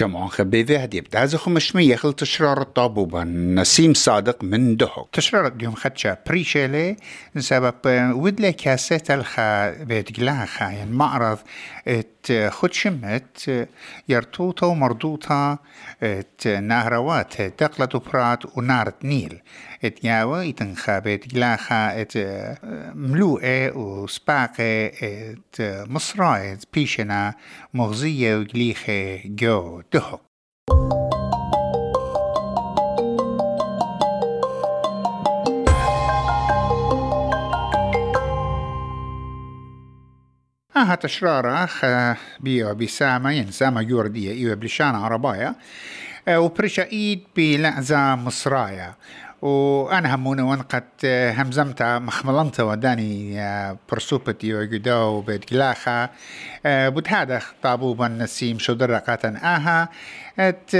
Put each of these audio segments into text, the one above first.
شمعون خبيذة هدي بتازو خمشمية خل تشرار الطابوبة نسيم صادق من دهو تشرار اليوم خدشا بريشيلي سبب ودلي كاسيت الخا بيت خا. يعني معرض ات خد شمت يرتوطة ات نهروات تقلت برات ونارة نيل ات ياوا يتنخا بيت خا ات ملوءة وسباقة ات مصراء بيشنا مغزية وجليخة جو دهو آها تشرارة بيو بسامة ينسامة يوردية إيوه بلشانة عربايا وبرشا إيد بلعزة مصرايا وأنا هموني ونقت همزمتا مخملنتا وداني برسوبتي وجدو بيت جلاخا هذا طابوبا نسيم شدرقة آها. أت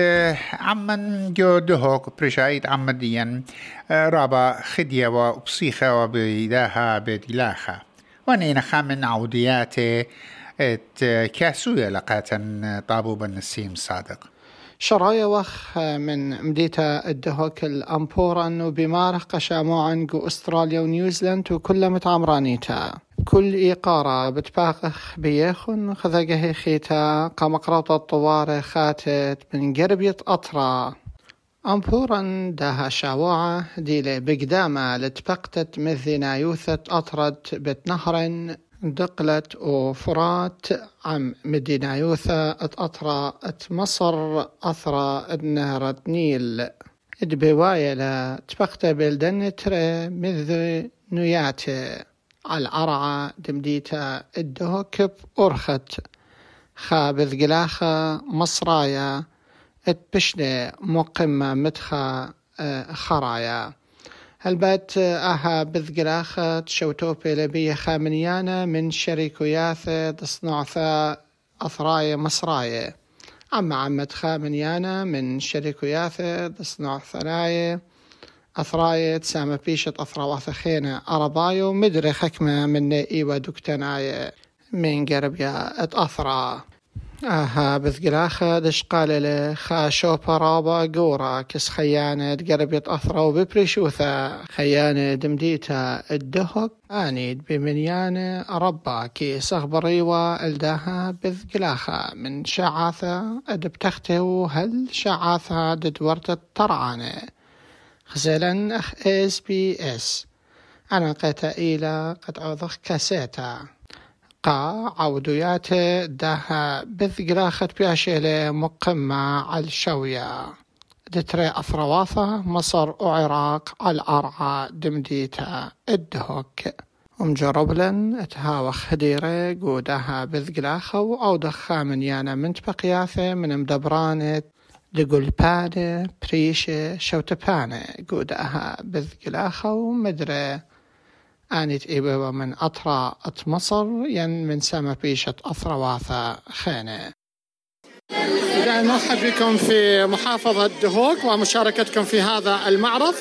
عمن جو دهوك برشايت عمديا رابا خدية وبصيخة وبيداها بيت جلاخا ونين خامن عودياتي ات كاسوية لقاتا طابوبا نسيم صادق. شرايا وخ من مديتا الدهوك الأمبورا وبمارخ قشاموعن جو أستراليا ونيوزيلاند وكل متعمرانيتا. كل إيقارة بتباقخ بيخن خذقه خيتا قمقرط الطوارة خاتت من قربية أطرا أمبورا داها شاوعة ديلي بقدامة لتبقتت مثل يوثة أطرد بتنهرن دقلت وفرات عم مدينة يوثا أتأطرى ات مصر أثرى النهر نيل. ادبوايا لا تبقت بلدن ترى مذ نياتي. العرعة دمديتا الدهوكب أرخت. خابذ قلاخة مصرايا اتبشني مقمة متخا آه، خرايا. هلبات أها بذقراخة شوتوبي لبية خامنيانا من شريكوياثة تصنعثا أثرايا مصرايا أما عمت خامنيانا من شريكوياثة تصنع ثرايا أثرايا تسامى بيشة أثراواثة خينة أربايو مدري خكمة من إيوة دكتنايا من قربيا أثرا آها بذقلاخة دش قال له خا شوبا رابا قورا كس خيانة قربت أثرا وببريشوثا خيانة دمديتا الدهك آنيد بمنيانة ربا كي صغبريوا الداها بذقلاخة من شعاثة أدبتخته وهل شعاثة ددورت الطرعانة خزلا أخ إس بي إس أنا قتا إيلا قد أوضخ كاسيتا. قا عوديات دها بذقراخة بياشيلة مقمة على الشوية دتري أثرواثة مصر وعراق الأرعى دمديتا الدهوك. ومجربلن أتهاوخ هديرة قودها بذقلاخة أو دخا من يانا من تبقياثة من مدبرانة دقل بريشة شوتبانة قودها بذقلاخة ومدري آنيت إيبوا من أطرا مصر ين من سما بيشة واثا خانة. نرحب بكم في محافظة دهوك ومشاركتكم في هذا المعرض.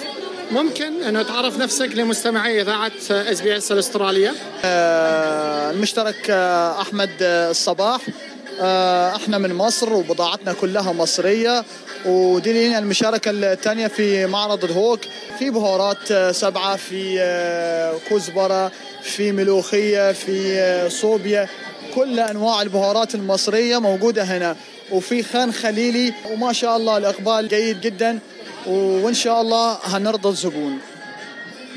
ممكن أن تعرف نفسك لمستمعي إذاعة إس بي إس الأسترالية. آه، المشترك آه، أحمد الصباح. آه، إحنا من مصر وبضاعتنا كلها مصرية ودي لنا المشاركة الثانية في معرض الهوك. في بهارات آه، سبعة في آه، كزبرة في ملوخية في صوبيا. كل أنواع البهارات المصرية موجودة هنا. وفي خان خليلي وما شاء الله الإقبال جيد جدا وإن شاء الله هنرضى الزبون.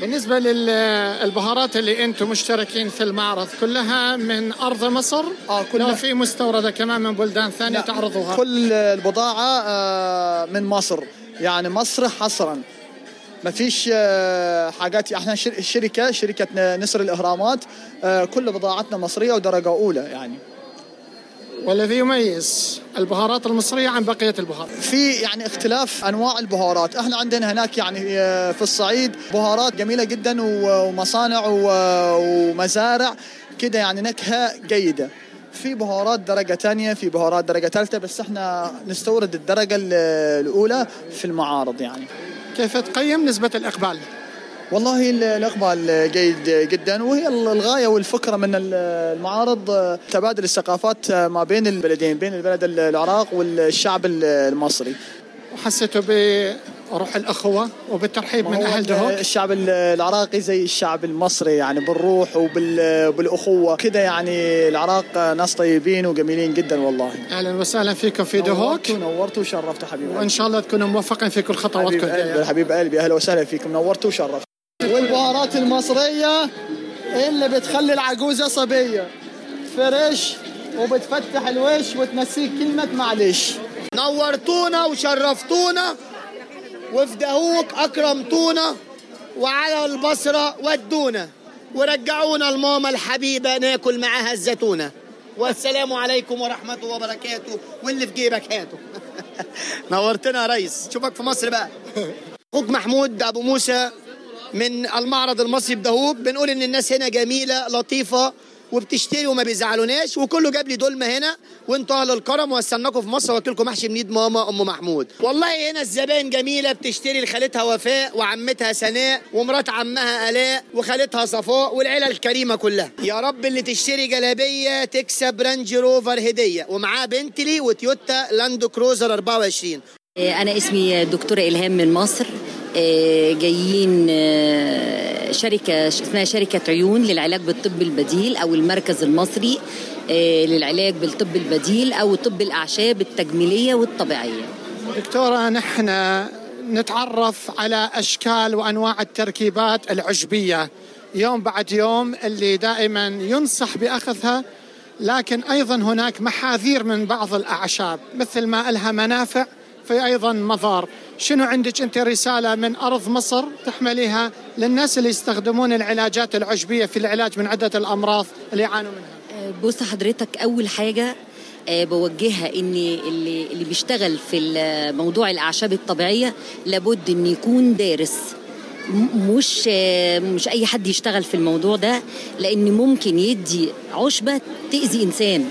بالنسبة للبهارات اللي أنتم مشتركين في المعرض كلها من أرض مصر؟ آه كلها. في مستوردة كمان من بلدان ثانية تعرضوها. كل البضاعة آه من مصر. يعني مصر حصرا. ما فيش آه حاجات. إحنا شركة شركة نسر الإهرامات آه كل بضاعتنا مصرية ودرجة أولى يعني. والذي يميز البهارات المصرية عن بقية البهارات. في يعني اختلاف أنواع البهارات. إحنا عندنا هناك يعني آه، في الصعيد بهارات جميلة جدا ومصانع ومزارع كده يعني نكهة جيدة. في بهارات درجة ثانية في بهارات درجة ثالثة بس إحنا نستورد الدرجة الأولى في المعارض يعني. كيف تقيم نسبة الإقبال؟ والله الاقبال جيد جدا. وهي الغاية والفكرة من المعارض تبادل الثقافات ما بين البلدين بين البلد العراق والشعب المصري. وحسيتوا بروح الأخوة وبالترحيب من أهل دهوك. الشعب العراقي زي الشعب المصري يعني بالروح وبالأخوة. كده يعني العراق ناس طيبين وجميلين جدا والله. أهلا وسهلا فيكم في دهوك. نورتوا وشرفتوا حبيبي وإن شاء الله تكونوا موفقين في كل خطواتكم حبيب, حبيب قلبي أهلا وسهلا فيكم. نورتوا وشرفتوا والبهارات المصرية اللي بتخلي العجوزة صبية. فريش وبتفتح الوش وتنسيك كلمة معلش. نورتونا وشرفتونا وفي دهوك أكرمتونا وعلى البصرة ودونا. ورجعونا الماما الحبيبة ناكل معاها الزيتونة. والسلام عليكم الله وبركاته. واللي في جيبك هاته نورتنا يا ريس. شوفك في مصر بقى. أخوك محمود أبو موسى. من المعرض المصري بدهوك بنقول إن الناس هنا جميلة لطيفة وبتشتري وما بيزعلوناش. وكله جاب لي دولمة هنا. وانتوا أهل الكرم وهستناكم في مصر. واكل لكم محشي من ايد ماما أم محمود. والله هنا الزباين جميلة. بتشتري لخالتها وفاء وعمتها سناء ومرات عمها ألاء وخالتها صفاء والعيلة الكريمة كلها. يا رب اللي تشتري جلابية تكسب Range Rover هدية. ومعاه بنتلي وتويوتا لاند كروزر 24 أنا اسمي دكتورة إلهام من مصر. جايين شركة اسمها شركة عيون للعلاج بالطب البديل أو المركز المصري للعلاج بالطب البديل أو طب الأعشاب التجميلية والطبيعية. دكتورة نحن نتعرف على أشكال وأنواع التركيبات العشبية يوم بعد يوم اللي دائما ينصح بأخذها لكن أيضا هناك محاذير من بعض الأعشاب مثل ما لها منافع في أيضا مضار. شنو عندك أنت رسالة من أرض مصر تحمليها للناس اللي يستخدمون العلاجات العشبية في العلاج من عدة الأمراض اللي يعانوا منها؟ بص حضرتك أول حاجة بوجهها إن اللي اللي بيشتغل في موضوع الأعشاب الطبيعية لابد إن يكون دارس. مش مش أي حد يشتغل في الموضوع ده لأن ممكن يدي عشبة تأذي إنسان.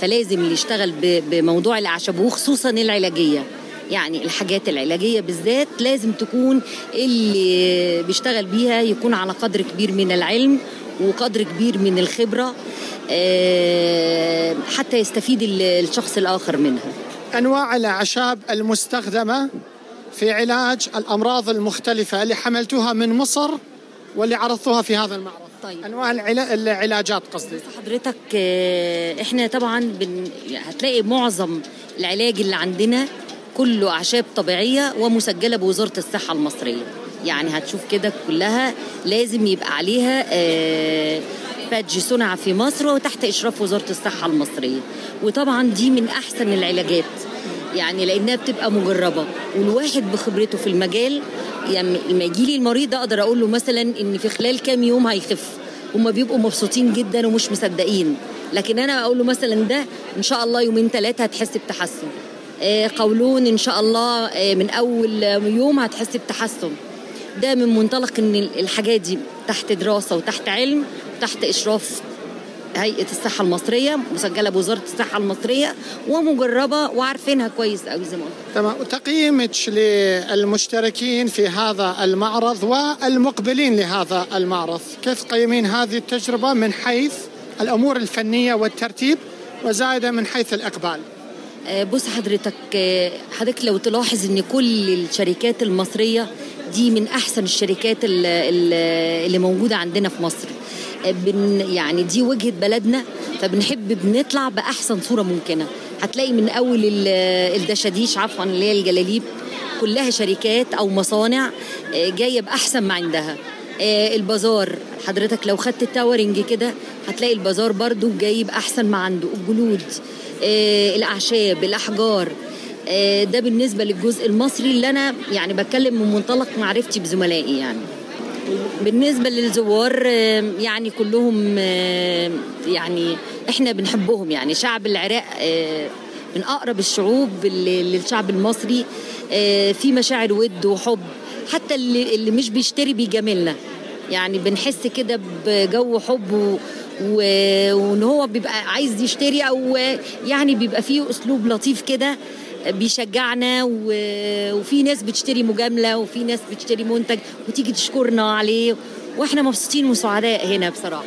فلازم اللي يشتغل بموضوع الأعشاب وخصوصا العلاجية. يعني الحاجات العلاجية بالذات لازم تكون اللي بيشتغل بيها يكون على قدر كبير من العلم وقدر كبير من الخبرة حتى يستفيد الشخص الآخر منها. أنواع الأعشاب المستخدمة في علاج الأمراض المختلفة اللي حملتوها من مصر واللي عرضتوها في هذا المعرض. طيب. أنواع العلا... العلاجات قصدي. حضرتك إحنا طبعا بن... هتلاقي معظم العلاج اللي عندنا كله أعشاب طبيعية ومسجلة بوزارة الصحة المصرية. يعني هتشوف كده كلها لازم يبقى عليها بادج صنع في مصر وتحت إشراف وزارة الصحة المصرية. وطبعا دي من أحسن العلاجات يعني لأنها بتبقى مجربة. والواحد بخبرته في المجال يعني لما يجي لي المريض أقدر أقول له مثلا إن في خلال كام يوم هيخف. هما بيبقوا مبسوطين جدا ومش مصدقين. لكن أنا أقول له مثلا ده إن شاء الله يومين ثلاثة هتحس بتحسن. قولون إن شاء الله من أول يوم هتحس بتحسن. ده من منطلق إن الحاجات دي تحت دراسة وتحت علم وتحت إشراف هيئة الصحة المصرية مسجلة بوزارة الصحة المصرية ومجربة وعارفينها كويس قوي زي ما تمام. وتقييمك للمشتركين في هذا المعرض والمقبلين لهذا المعرض. كيف تقيمين هذه التجربة من حيث الأمور الفنية والترتيب وزائده من حيث الإقبال؟ بص حضرتك حضرتك لو تلاحظ إن كل الشركات المصرية دي من أحسن الشركات اللي, موجودة عندنا في مصر. بن يعني دي وجهة بلدنا فبنحب بنطلع بأحسن صورة ممكنة. هتلاقي من أول الدشاديش عفوا اللي هي الجلاليب كلها شركات أو مصانع جاية بأحسن ما عندها. البازار حضرتك لو خدت التاورنج كده هتلاقي البازار برضو جايب أحسن ما عنده. الجلود الأعشاب الأحجار. ده بالنسبة للجزء المصري اللي أنا يعني بتكلم من منطلق معرفتي بزملائي يعني. بالنسبة للزوار يعني كلهم يعني إحنا بنحبهم يعني. شعب العراق من أقرب الشعوب للشعب المصري. في مشاعر ود وحب. حتى اللي, مش بيشتري بيجاملنا. يعني بنحس كده بجو حب. وإن هو بيبقى عايز يشتري أو يعني بيبقى فيه أسلوب لطيف كده بيشجعنا وفي ناس بتشتري مجاملة وفي ناس بتشتري منتج وتيجي تشكرنا عليه وإحنا مبسوطين وسعداء هنا بصراحة.